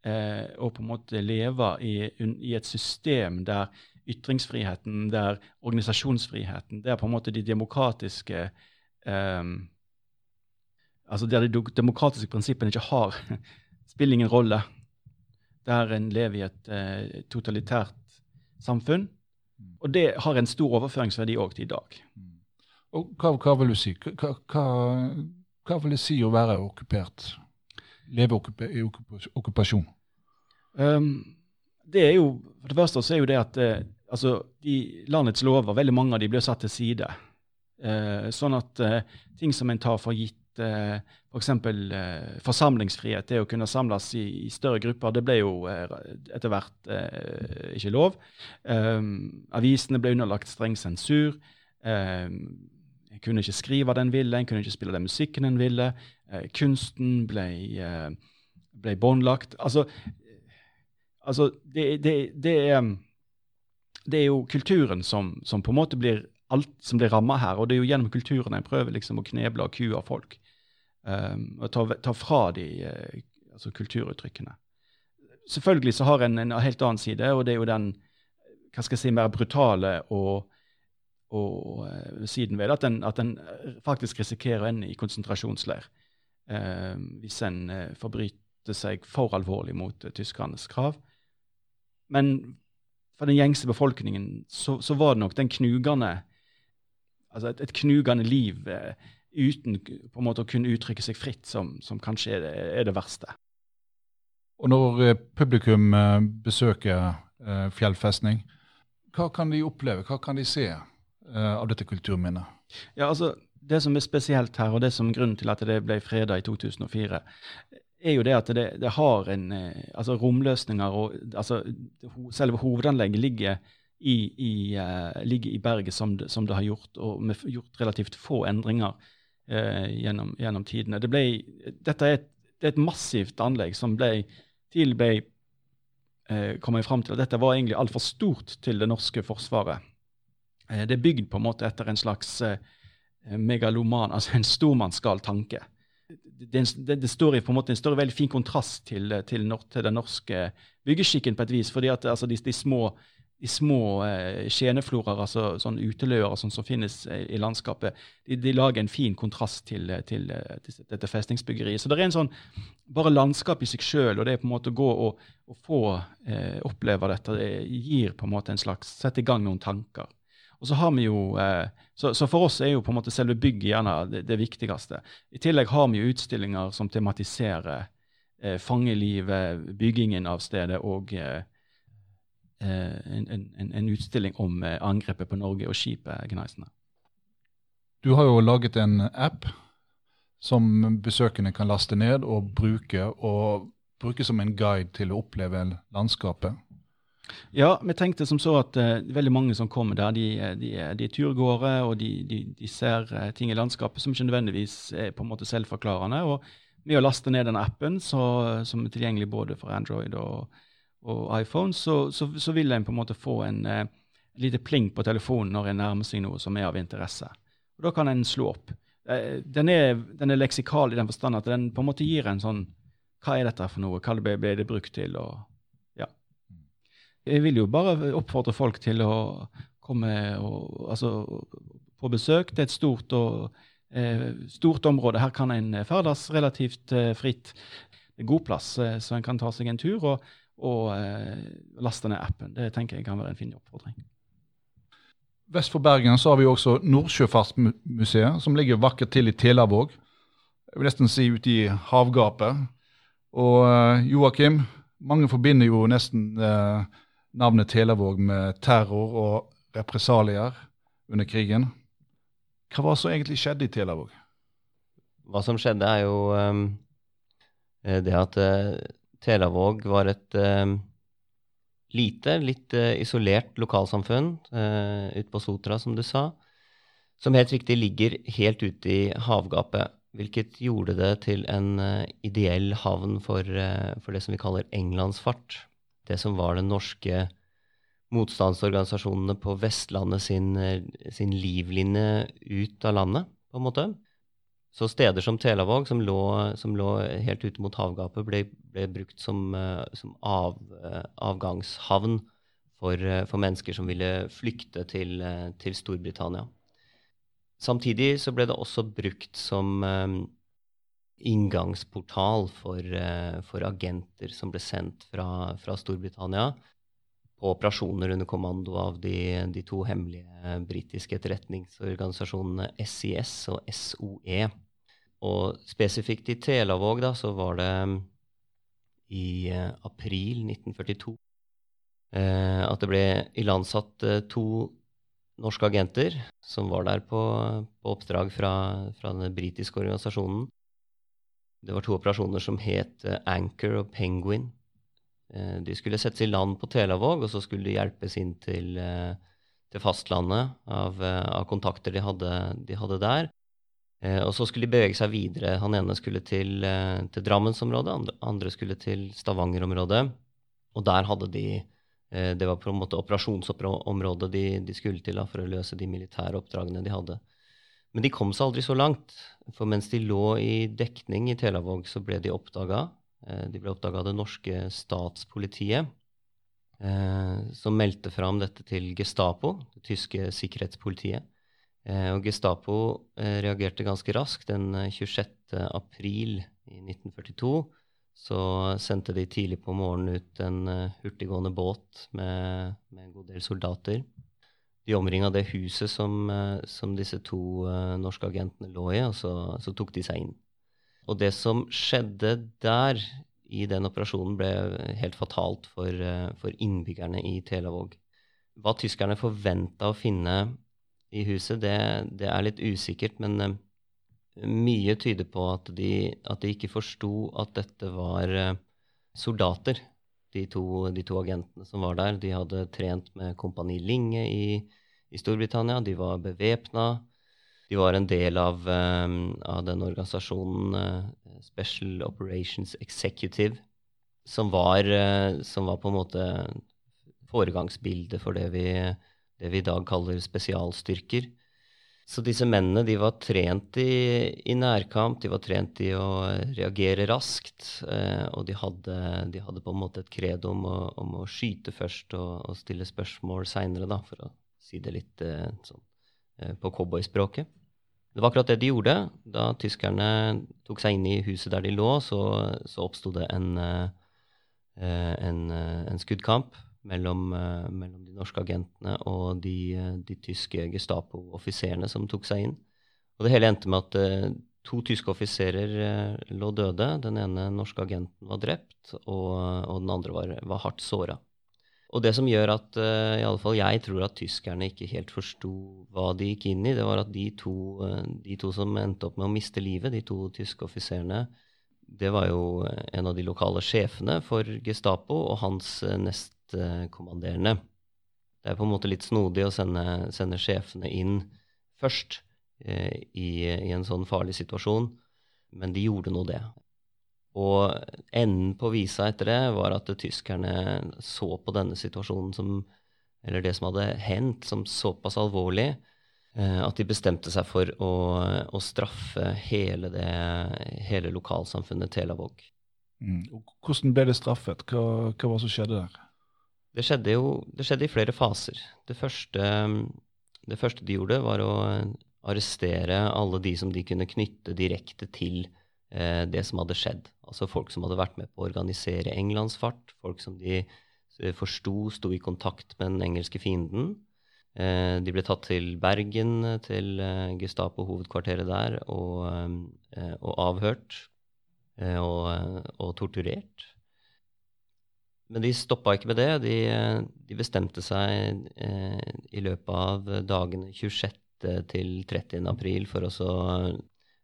eh, å på en måte leve i, i, et system der ytringsfriheten, der organisasjonsfriheten, der på en måte de demokratiske eh, altså der de demokratiske prinsippene ikke har <laughs> spiller ingen rolle. Der en lever i et eh, totalitært samfunn. Mm. Og det har en stor overføringsverdi òg til i dag. Mm. Og hva, hva, vil du si? Hva, hva, hva, vil det si å være okkupert? Leve i okkupasjon? Um, det er jo, For det første så er jo det at eh, altså, de, landets lover, veldig mange av de blir satt til side. Eh, sånn at eh, ting som en tar for gitt eh, f.eks. For eh, forsamlingsfrihet, det å kunne samles i, i, større grupper, det ble jo eh, etter hvert eh, ikke lov. Um, avisene ble underlagt streng sensur. En kunne ikke skrive den ville, en kunne ikke spille den musikken en ville. Uh, kunsten ble, uh, ble båndlagt. Altså, altså det, det, det, er, det, er, jo kulturen som, som, på en måte blir alt som blir ramma her. Og det er jo gjennom kulturen en prøver liksom å kneble og kue folk um, og ta, ta, fra de uh, altså kulturuttrykkene. Selvfølgelig så har en en helt annen side, og det er jo den hva skal jeg si, mer brutale og, og uh, siden ved at en, at en faktisk risikerer å ende i konsentrasjonsleir uh, hvis en forbryter seg for alvorlig mot tyskernes krav. Men for den gjengse befolkningen så, så var det nok den knugende altså et, et knugende liv eh, uten på en måte å kunne uttrykke seg fritt, som, som kanskje er det, er det, verste. Og Når eh, publikum eh, besøker eh, fjellfestning, hva kan de oppleve, hva kan de se av dette kulturminnet? Ja, altså, Det som er spesielt her, og det som er grunnen til at det ble freda i 2004, er jo det at det, det har en altså romløsninger og altså Selve hovedanlegget ligger i, i, uh, ligger i berget som det, som det, har gjort, og med gjort relativt få endringer uh, gjennom, gjennom, tidene. Det ble, dette er et, det er et, massivt anlegg som ble, tidlig ble eh, kommet fram til at dette var egentlig altfor stort til det norske forsvaret. Eh, det er bygd på en måte etter en slags megaloman, altså en stormannsgal tanke. Det, det, det, står i på en måte, en står veldig fin kontrast til, til, til den norske byggeskikken på et vis. fordi at altså, de, de små de små eh, skjenefloraer, altså sånn uteløer sånn som finnes i, i landskapet, de, de, lager en fin kontrast til, til, til, dette festningsbyggeriet. Så det er en sånn bare landskap i seg sjøl, og det på en måte å gå og, og få eh, oppleve dette, det gir på en måte en slags Sette i gang noen tanker. Og så har vi jo, eh, så, så, for oss er jo på en måte selve bygget gjerne det, det viktigste. I tillegg har vi jo utstillinger som tematiserer eh, fangelivet, byggingen av stedet og eh, Eh, en, en, en, utstilling om eh, angrepet på Norge og skipet Gneisene. Du har jo laget en app som besøkende kan laste ned og bruke, og bruke som en guide til å oppleve landskapet. Ja, vi tenkte som så at uh, veldig mange som kommer der, de, de, de er turgåere, og de, de, ser uh, ting i landskapet som ikke nødvendigvis er på en måte selvforklarende. Og Ved å laste ned den appen, så, som er tilgjengelig både for Android og, og iPhone, så, så, så, vil en på en måte få en eh, lite pling på telefonen når en nærmer seg noe som er av interesse. Og Da kan en slå opp. Eh, den, er, den, er, leksikal i den forstand at den på en måte gir en sånn Hva er dette for noe? Hva ble, ble det brukt til? Og, ja. Jeg vil jo bare oppfordre folk til å komme og, altså, på besøk. Det er et stort, og, eh, stort område. Her kan en ferdes relativt eh, fritt. Det er god plass, eh, så en kan ta seg en tur. og og eh, laste ned appen. Det tenker jeg kan være en fin oppfordring. Vest for Bergen så har vi også Nordsjøfartsmuseet, som ligger vakkert til i Telavåg. Jeg vil nesten si ute i havgapet. Og eh, Joakim, mange forbinder jo nesten eh, navnet Telavåg med terror og represalier under krigen. Hva var det som egentlig skjedde i Telavåg? Hva som skjedde, er jo um, det at uh, Telavåg var et uh, lite, litt uh, isolert lokalsamfunn uh, ute på Sotra, som du sa, som helt riktig ligger helt ute i havgapet. Hvilket gjorde det til en uh, ideell havn for, for, det som vi kaller englandsfart. Det som var den norske motstandsorganisasjonene på Vestlandet sin, sin livlinje ut av landet, på en måte. Så steder som Telavåg, som lå, som lå helt ute mot havgapet, ble, ble brukt som, uh, som av, uh, avgangshavn for, uh, for, mennesker som ville flykte til, til, Storbritannia. Samtidig så ble det også brukt som inngangsportal for, for, agenter som ble sendt fra, fra, Storbritannia på operasjoner under kommando av de, de to hemmelige britiske etterretningsorganisasjonene SIS og SOE. Og spesifikt i Telavåg da, så var det mm, i eh, april 1942 eh, at det ble ilandsatt eh, to norske agenter som var der på, på oppdrag fra, fra, den britiske organisasjonen. Det var to operasjoner som het Anchor og Penguin. De skulle settes i land på Telavåg, og så skulle de hjelpes inn til, til fastlandet av, av kontakter de hadde, de hadde der. Eh, og så skulle de bevege seg videre. Han ene skulle til, eh, til Drammensområdet, andre, andre skulle til Stavanger-området. Og der hadde de eh, Det var på en måte operasjonsområdet de, de skulle til da, for å løse de militære oppdragene de hadde. Men de kom seg aldri så langt. For mens de lå i dekning i Telavåg, så ble de oppdaga. De ble oppdaga av det norske statspolitiet, som meldte fram dette til Gestapo, det tyske sikkerhetspolitiet. Eh, og Gestapo eh, reagerte ganske raskt. Den 26. Eh, april i 1942 så sendte de tidlig på morgenen ut en hurtiggående båt med, med en god del soldater. De omringa det huset som, som, disse to norske agentene lå i, og så, så, tok de seg inn. Og det som skjedde der i den operasjonen, ble helt fatalt for, for innbyggerne i Telavåg. Hva tyskerne forventa å finne i huset, det, det er litt usikkert. Men uh, mye tyder på at de, at de ikke forsto at dette var uh, soldater, de to, de to, agentene som var der. De hadde trent med Kompani Linge i, i Storbritannia. De var bevæpna. De var en del av, um, av den organisasjonen Special Operations Executive, som var, som var, på en måte foregangsbildet for det vi det vi i dag kaller spesialstyrker. Så disse mennene de var trent i, i, nærkamp, de var trent i å reagere raskt. Eh, og de hadde, de hadde, på en måte et credo om å, om å skyte først og, og stille spørsmål seinere, for å si det litt eh, sånn eh, på cowboyspråket. Det var akkurat det de gjorde. Da tyskerne tok seg inn i huset der de lå, så, så oppsto det en, eh, en, en skuddkamp mellom, uh, mellom, de norske agentene og de, uh, de tyske Gestapo-offiserene som tok seg inn. Og det hele endte med at uh, to tyske offiserer lå døde. Den ene norske agenten var drept, og, og den andre var, var hardt såra. Og det som gjør at uh, i alle fall jeg tror at tyskerne ikke helt forsto hva de gikk inn i, det var at de to, de to som endte opp med å miste livet, de to tyske offiserene, det var jo en av de lokale sjefene for Gestapo og hans nestkommanderende. Det er på en måte litt snodig å sende, sende sjefene inn først eh, i, i, en sånn farlig situasjon, men de gjorde nå det. Og enden på visa etter det var at tyskerne så på denne situasjonen som Eller det som hadde hendt, som såpass alvorlig eh, at de bestemte seg for å, å straffe hele, det, hele lokalsamfunnet Telavåg. Mm. Hvordan ble det straffet? Hva, hva var det som skjedde der? Det skjedde jo det skjedde i flere faser. Det første, det første, de gjorde, var å arrestere alle de som de kunne knytte direkte til eh, det som hadde skjedd. Altså folk som hadde vært med på å organisere englandsfart, folk som de eh, forsto sto i kontakt med den engelske fienden. Eh, de ble tatt til Bergen, til eh, Gestapo-hovedkvarteret der, og, eh, og avhørt og, og torturert. Men de stoppa ikke med det. De, de bestemte seg i løpet av dagene 26. til 30. april for å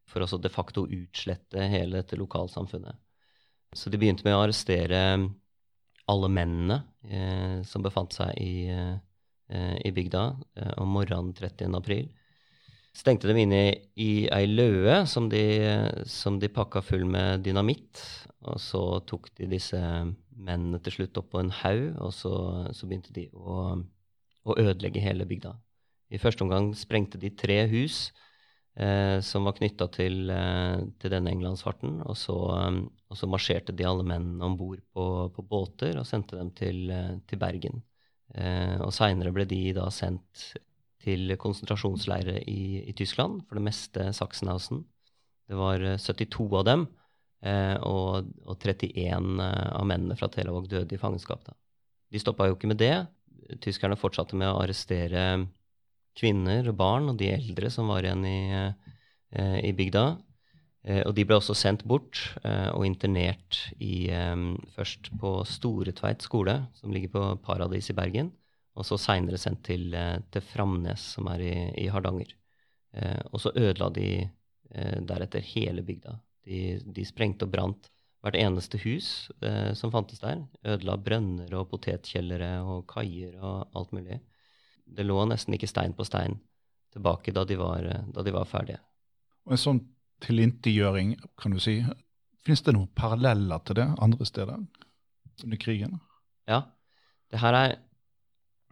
for også de facto utslette hele dette lokalsamfunnet. Så de begynte med å arrestere alle mennene som befant seg i, eh, i bygda eh, om morgenen 30. april. Stengte dem inne i, ei løe som de, som de pakka full med dynamitt. Og så tok de disse mennene til slutt opp på en haug, og så, så begynte de å, å, ødelegge hele bygda. I første omgang sprengte de tre hus eh, som var knytta til, eh, til, denne englandsfarten. Og så, og så, marsjerte de alle mennene om bord på, på, båter og sendte dem til, eh, til Bergen. Eh, og seinere ble de da sendt til konsentrasjonsleirer i, i, Tyskland, for det meste Sachsenhausen. Det var 72 av dem Eh, og, og, 31 eh, av mennene fra Telavåg døde i fangenskap. Da. De stoppa jo ikke med det. Tyskerne fortsatte med å arrestere kvinner og barn og de eldre som var igjen i, eh, i bygda. Og de ble også sendt bort og internert i, først på Storetveit skole, som ligger på Paradis i Bergen, og så seinere sendt til, til, Framnes, som er i, i Hardanger. Og så ødela de deretter hele bygda. De, de sprengte og brant hvert eneste hus eh, som fantes der. Ødela brønner og potetkjellere og kaier og alt mulig. Det lå nesten ikke stein på stein tilbake da de var, da de var ferdige. Og En sånn tilintetgjøring, kan du si, finnes det noen paralleller til det andre steder under krigen? Ja. Det her er,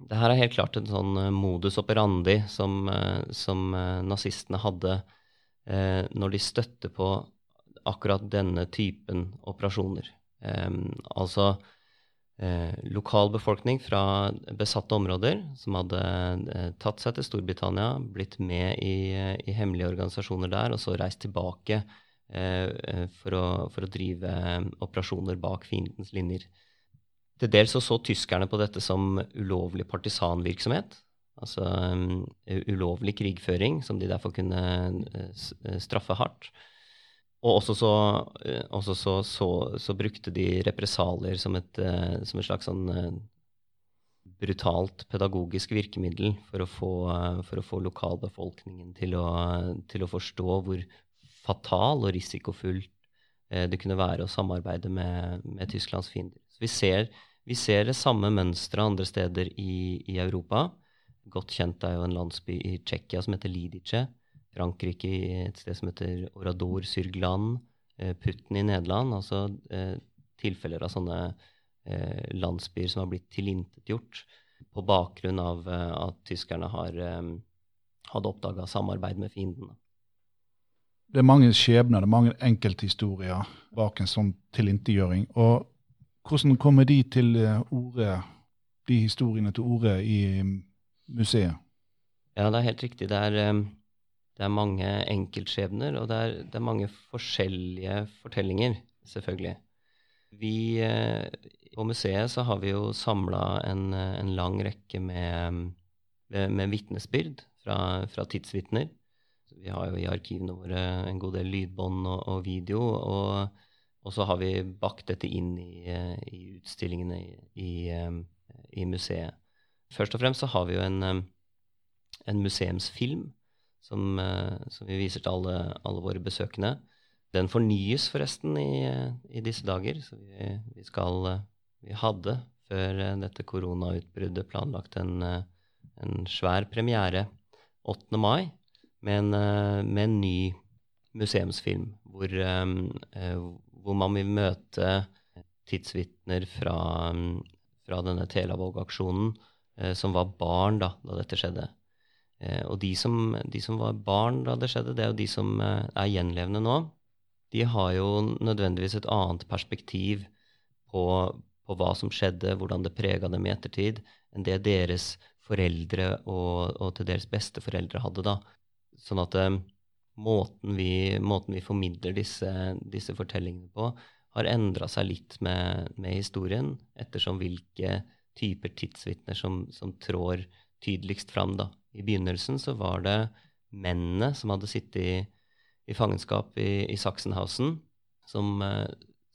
det her er helt klart en sånn eh, modus operandi som, eh, som nazistene hadde eh, når de støtter på akkurat denne typen operasjoner. Eh, altså eh, lokal befolkning fra besatte områder som hadde eh, tatt seg til Storbritannia, blitt med i, i, hemmelige organisasjoner der, og så reist tilbake eh, eh for, å, for, å, drive operasjoner bak fiendens linjer. Til dels så, så tyskerne på dette som ulovlig partisanvirksomhet. Altså um, ulovlig krigføring, som de derfor kunne uh, straffe hardt. Og også, så, eh, også så, så, så, brukte de represalier som et, eh, som et slags sånn eh, brutalt pedagogisk virkemiddel for å få, for å få lokalbefolkningen til å, til å, forstå hvor fatal og risikofullt det kunne være å samarbeide med, med Tysklands fiender. Så vi ser, vi ser det samme mønsteret andre steder i, i, Europa. Godt kjent er jo en landsby i Tsjekkia som heter Lidice Frankrike i et sted som heter Orador Syrglan, eh, Putten i Nederland. Altså eh, tilfeller av sånne eh, landsbyer som har blitt tilintetgjort på bakgrunn av at tyskerne har, hadde oppdaga samarbeid med fienden. Det er mange skjebner, det er mange enkelthistorier bak en sånn tilintetgjøring. Og hvordan kommer de til orde, de historiene til orde i museet? Ja, det er helt riktig. Det er, det er mange enkeltskjebner, og det er, det er, mange forskjellige fortellinger, selvfølgelig. Vi eh, På museet så har vi jo samla en, en, lang rekke med, med vitnesbyrd fra, fra tidsvitner. Vi har jo i arkivene våre en god del lydbånd og, og video. Og, og, så har vi bakt dette inn i, i utstillingene i, i, museet. Først og fremst så har vi jo en, en museumsfilm som, som, vi viser til alle, alle, våre besøkende. Den fornyes forresten i, i disse dager. Så vi, vi, skal Vi hadde før dette koronautbruddet planlagt en, en svær premiere 8. mai med en, eh, med en ny museumsfilm hvor, eh, hvor, man vil møte tidsvitner fra, fra denne Telavåg-aksjonen eh, som var barn da, da dette skjedde. Og de som, de som, var barn da det skjedde, det er jo de som er gjenlevende nå. De har jo nødvendigvis et annet perspektiv på, på hva som skjedde, hvordan det prega dem i ettertid, enn det deres foreldre og, og til dels besteforeldre hadde. da. Sånn at um, måten, vi, måten, vi, formidler disse, disse fortellingene på, har endra seg litt med, med, historien, ettersom hvilke typer tidsvitner som, som trår tydeligst fram. Da. I begynnelsen så var det mennene som hadde sittet i, i fangenskap i, i Sachsenhausen, som, uh,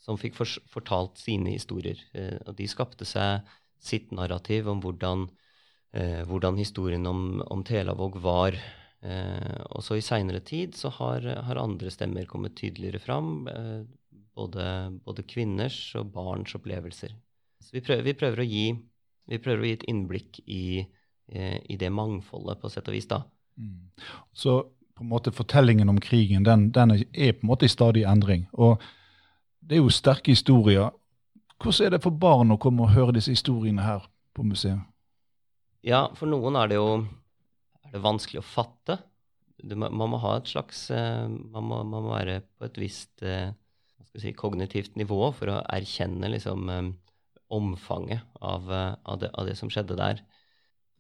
som fikk for, fortalt sine historier. Uh, og de skapte seg sitt narrativ om hvordan, uh, hvordan historien om, om Telavåg var Eh, og så i seinere tid så har, har, andre stemmer kommet tydeligere fram. Eh, både, både, kvinners og barns opplevelser. Så vi prøver, vi prøver, å, gi, vi prøver å gi et innblikk i, eh, i, det mangfoldet, på sett og vis. da. Mm. Så på en måte fortellingen om krigen den, den er på en måte i stadig endring. Og det er jo sterke historier. Hvordan er det for barn å komme og høre disse historiene her på museet? Ja, for noen er det jo er det vanskelig å fatte. Du, man må ha et slags eh, man må, man må være på et visst eh, si, kognitivt nivå for å erkjenne liksom, eh, omfanget av, av, det, av, det, som skjedde der.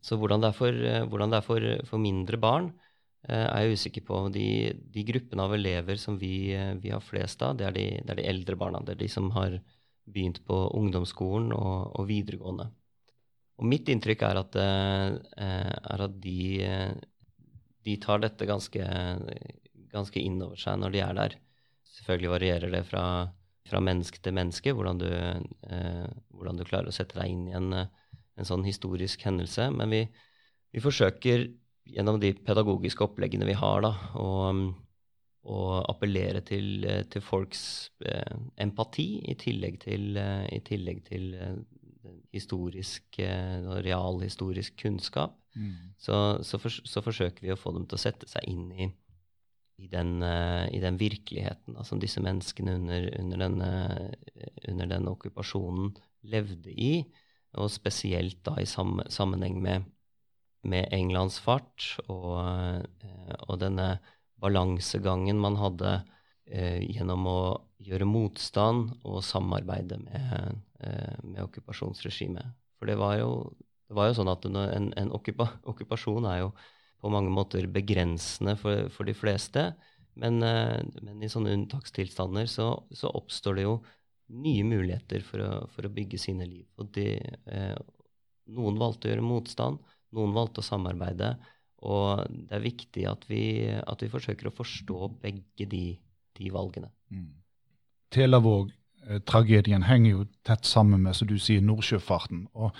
Så hvordan det er for, det er for, for mindre barn, er jeg usikker på. De, de gruppene av elever som vi, vi har flest av, det er, de, det er, de, eldre barna. Det er de som har begynt på ungdomsskolen og, og videregående. Og mitt inntrykk er at, eh, er at de, de, tar dette ganske, ganske inn over seg når de er der. Selvfølgelig varierer det fra, fra menneske til menneske hvordan du, eh, hvordan du, klarer å sette deg inn i en, en sånn historisk hendelse. Men vi, vi, forsøker gjennom de pedagogiske oppleggene vi har, da, å, å appellere til, til folks eh, empati i tillegg til, eh, i tillegg til eh, historisk, eh, realhistorisk kunnskap, mm. så, så, for, så, forsøker vi å få dem til å sette seg inn i, i, den, uh, i den, virkeligheten da, som disse menneskene under, under, denne, under, denne, okkupasjonen levde i, og spesielt da i sammenheng med, med Englands fart og, uh, og denne balansegangen man hadde uh, gjennom å gjøre motstand og samarbeide med Eh, med okkupasjonsregimet. For det var jo, det var jo sånn at en, en okkupa, okkupasjon er jo på mange måter begrensende for, for de fleste. Men, eh, men, i sånne unntakstilstander så, så, oppstår det jo nye muligheter for å, for å bygge sine liv. Og de, eh, noen valgte å gjøre motstand, noen valgte å samarbeide. Og det er viktig at vi, at vi forsøker å forstå begge de, de valgene. Mm. Telavåg Eh, henger jo tett sammen med som du sier, nordsjøfarten. og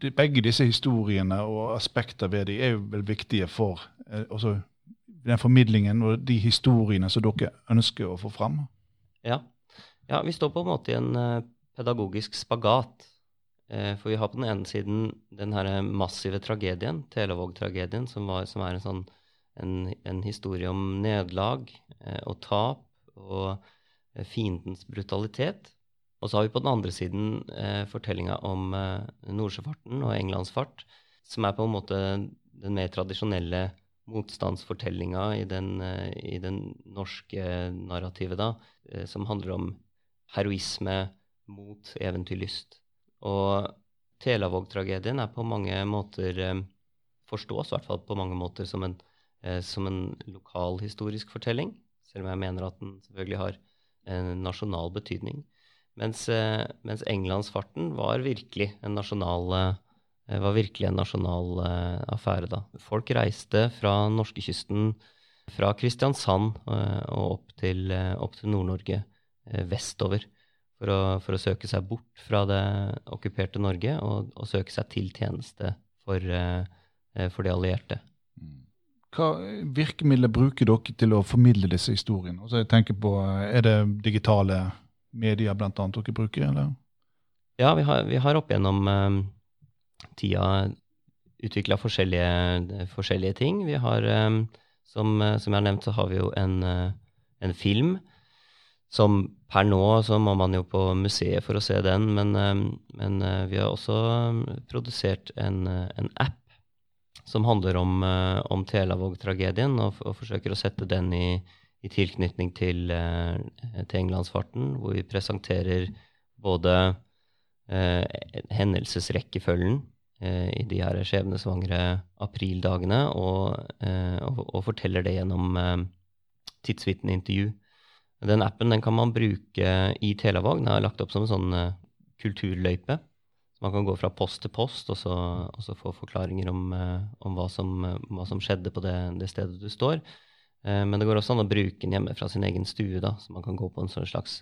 de, Begge disse historiene og aspekter ved dem er jo vel viktige for eh, den formidlingen og de historiene som dere ønsker å få fram? Ja. Ja vi står på en måte i en uh, pedagogisk spagat. Uh, for vi har på den ene siden den her massive tragedien, Televåg-tragedien, som, som, er en, sånn, en, en historie om nederlag og tap. og Eh, fiendens brutalitet. Og så har vi på den andre siden eh, fortellinga om eh, Nordsjøfarten og Englands fart, som er på en måte den mer tradisjonelle motstandsfortellinga i, den, eh, i den norske narrativet, da, eh, som handler om heroisme mot eventyrlyst. Og Telavåg-tragedien er på mange måter eh, forstås i hvert fall på mange måter som en, eh, som en lokalhistorisk fortelling, selv om jeg mener at den selvfølgelig har en nasjonal betydning. Mens, eh, mens Englandsfarten var virkelig en nasjonal, var virkelig en nasjonal affære. da. Folk reiste fra norskekysten, fra Kristiansand og opp til, opp til Nord-Norge vestover. For å, for å, søke seg bort fra det okkuperte Norge og, og søke seg til tjeneste for, for de allierte. Mm. Hva virkemidler bruker dere til å formidle disse historiene? Altså jeg tenker på, Er det digitale medier blant annet dere bruker? eller? Ja, vi har, vi har opp gjennom um, tida utvikla forskjellige, forskjellige, ting. Vi har, um, som, som, jeg har nevnt, så har vi jo en, en, film som per nå så må man jo på museet for å se den, men, um, men uh, vi har også produsert en, en app som handler om, om Telavåg-tragedien, og, og, forsøker å sette den i, i tilknytning til, eh, til, Englandsfarten, hvor vi presenterer både eh, hendelsesrekkefølgen eh, i de her skjebnesvangre aprildagene, og, eh, og, og, forteller det gjennom eh, tidsvitneintervju. Den appen den kan man bruke i Telavåg. Den er lagt opp som en sånn eh, kulturløype. Man kan gå fra post til post og så, og så få forklaringer om, eh, om hva, som, hva, som, skjedde på det, det stedet du står. Eh, men det går også an å bruke den hjemme fra sin egen stue, da, så man kan gå på en sånn slags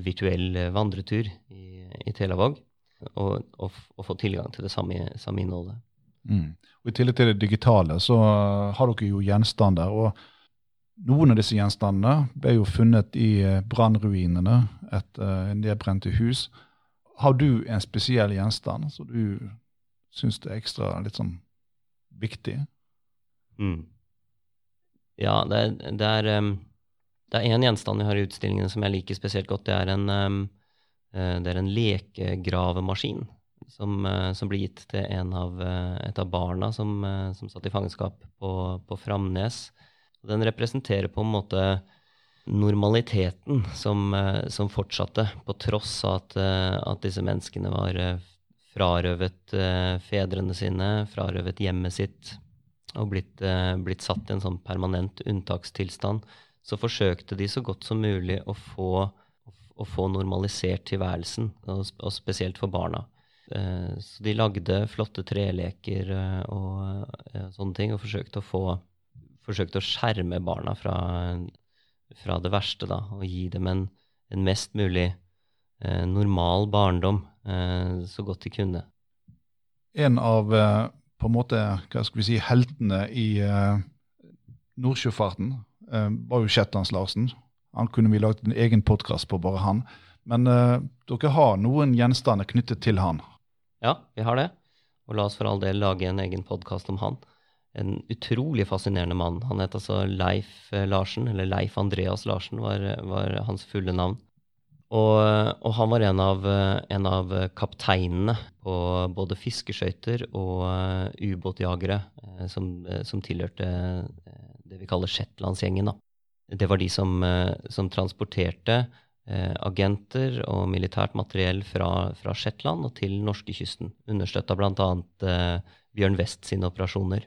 virtuell vandretur i, i Telavåg og, og, og, få tilgang til det samme, samme innholdet. Mm. Og I tillegg til det digitale så har dere jo gjenstander. og Noen av disse gjenstandene ble jo funnet i brannruinene etter nedbrente hus. Har du en spesiell gjenstand som du syns er ekstra litt sånn viktig? Mm. Ja, det, det er um, det er en gjenstand vi har i utstillingene som jeg liker spesielt godt. Det er en, det er en lekegravemaskin som, som ble gitt til av, et av barna som, som satt i fangenskap på, på Framnes. Den representerer på en måte normaliteten som, som fortsatte, på tross av at, at disse menneskene var frarøvet fedrene sine, frarøvet hjemmet sitt, og blitt, eh, blitt, satt i en sånn permanent unntakstilstand, så forsøkte de så godt som mulig å få, å få normalisert tilværelsen, og, spesielt for barna. Eh, så de lagde flotte treleker eh, og eh, sånne ting, og forsøkte å, få, forsøkte å skjerme barna fra, fra, det verste, da, og gi dem en, en mest mulig eh, normal barndom eh, så godt de kunne. En av på en måte, hva skal vi si, heltene i uh, nordsjøfarten uh, var jo Shetlands-Larsen. Han kunne vi lagd en egen podkast på, bare han. Men dere har noen gjenstander knyttet til han? Ja, vi har det. Og la oss for all del lage en egen podkast om han. En utrolig fascinerende mann. Han het altså Leif Larsen, eller Leif Andreas Larsen var, var hans fulle navn. Og, og, han var en av, en av, kapteinene på både fiskeskøyter og uh, ubåtjagere som, som, tilhørte det vi kaller Shetlandsgjengen. Det var de som, som transporterte agenter og militært materiell fra, fra Shetland og til norskekysten, understøtta bl.a. Uh, Bjørn West sine operasjoner.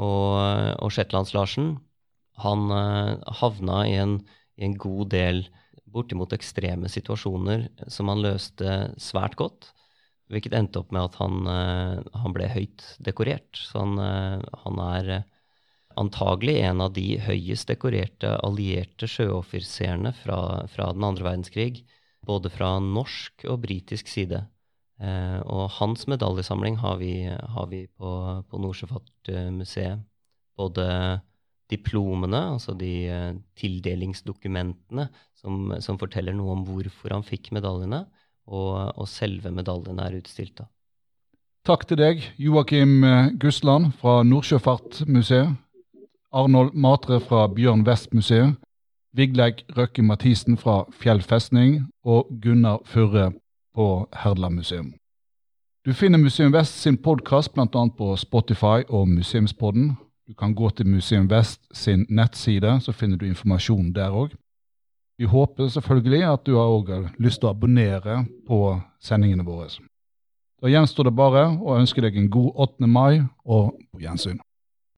Og, og Shetlands-Larsen han havna i en, i en god del bortimot ekstreme situasjoner som han løste svært godt. Hvilket endte opp med at han, eh, han ble høyt dekorert. Så han, eh, han, er eh, antagelig en av de høyest dekorerte allierte sjøoffiserene fra, fra den andre verdenskrig. Både fra norsk og britisk side. Og hans medaljesamling har vi, har vi på, på Nordsjøfartsmuseet. Både diplomene, altså de uh, tildelingsdokumentene som, som, forteller noe om hvorfor han fikk medaljene, og, og selve medaljene er utstilt. da. Takk til deg, Joakim eh, Gusland fra Nordsjøfartsmuseet, Arnold Matre fra Bjørn Vest-museet, Vigleik Røkke Mathisen fra Fjell festning og Gunnar Furre på Herdla museum. Du finner Museum Vest sin podkast bl.a. på Spotify og Museumspodden. Du kan gå til Museum Vest sin nettside, så finner du informasjon der òg. Vi håper selvfølgelig at du har lyst til å abonnere på sendingene våre. Da gjenstår det bare å ønske deg en god 8. mai og på gjensyn.